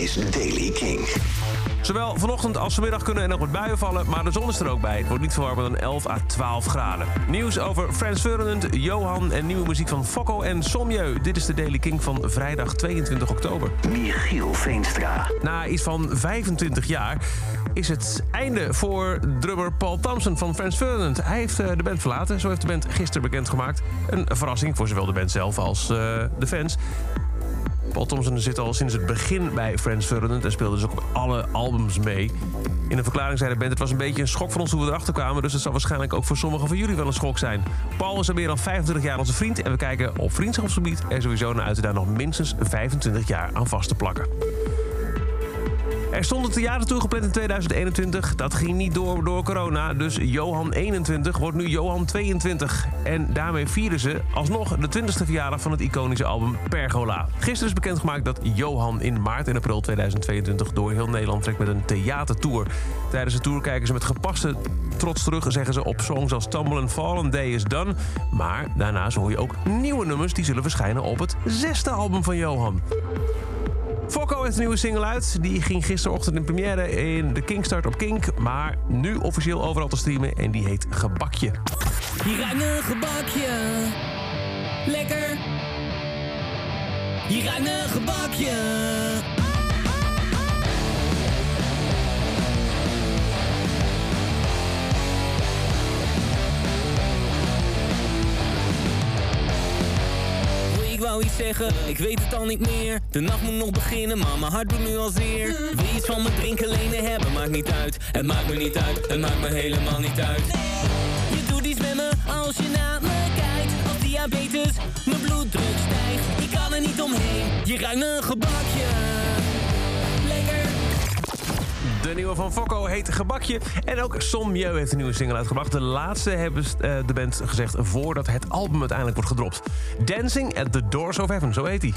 is Daily King. Zowel vanochtend als vanmiddag kunnen er nog wat buien vallen, maar de zon is er ook bij. Het wordt niet verwarmer dan 11 à 12 graden. Nieuws over Frans Ferdinand, Johan en nieuwe muziek van Fokko en Somjeu. Dit is de Daily King van vrijdag 22 oktober. Michiel Veenstra. Na iets van 25 jaar is het einde voor drummer Paul Thompson van Frans Ferdinand. Hij heeft eh, de band verlaten, zo heeft de band gisteren bekendgemaakt. Een verrassing voor zowel de band zelf als eh, de fans. Paul Thompson zit al sinds het begin bij Frans Ferdinand... en speelde dus ook op alle albums mee. In een verklaring zei de band... het was een beetje een schok voor ons hoe we erachter kwamen... dus het zal waarschijnlijk ook voor sommigen van jullie wel een schok zijn. Paul is al meer dan 25 jaar onze vriend... en we kijken op vriendschapsgebied er sowieso naar uit... daar nog minstens 25 jaar aan vast te plakken. Er stond een theatertour gepland in 2021. Dat ging niet door door corona. Dus Johan 21 wordt nu Johan 22. En daarmee vieren ze alsnog de 20ste verjaardag van het iconische album Pergola. Gisteren is bekendgemaakt dat Johan in maart en april 2022 door heel Nederland trekt met een theatertour. Tijdens de tour kijken ze met gepaste trots terug, zeggen ze op songs als Tumble and Fall and Day is Done. Maar daarnaast hoor je ook nieuwe nummers die zullen verschijnen op het zesde album van Johan. Fokko heeft een nieuwe single uit. Die ging gisterochtend in première in de Kingstart op Kink. Maar nu officieel overal te streamen en die heet Gebakje. Hier ruikt een gebakje. Lekker. Hier ruikt een gebakje. Wou iets zeggen, ik weet het al niet meer. De nacht moet nog beginnen, maar mijn hart doet nu al zeer. Wil iets van me drinken, lenen hebben, maakt niet uit. Het maakt me niet uit, het maakt me helemaal niet uit. Je doet iets met me als je naar me kijkt. Als diabetes, mijn bloeddruk stijgt. Ik kan er niet omheen, je ruikt een gebakje. De nieuwe van Fokko heet Gebakje. En ook Somjeu heeft een nieuwe single uitgebracht. De laatste hebben eh, de band gezegd voordat het album uiteindelijk wordt gedropt. Dancing at the Doors of Heaven, zo heet hij.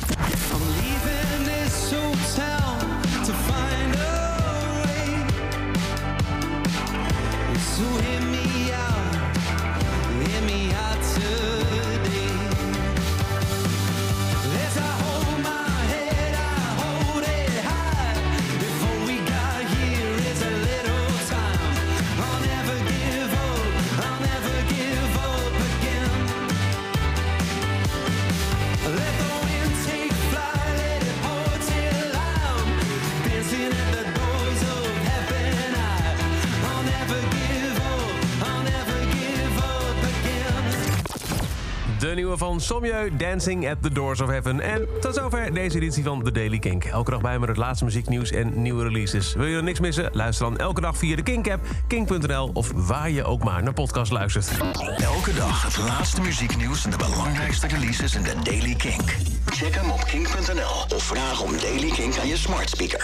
De nieuwe van Somjeu, Dancing at the Doors of Heaven. En tot zover deze editie van The Daily Kink. Elke dag bij met het laatste muzieknieuws en nieuwe releases. Wil je er niks missen? Luister dan elke dag via de Kink-app, kink.nl... of waar je ook maar naar podcast luistert. Elke dag het laatste muzieknieuws en de belangrijkste releases in de Daily Kink. Check hem op kink.nl of vraag om Daily Kink aan je smart speaker.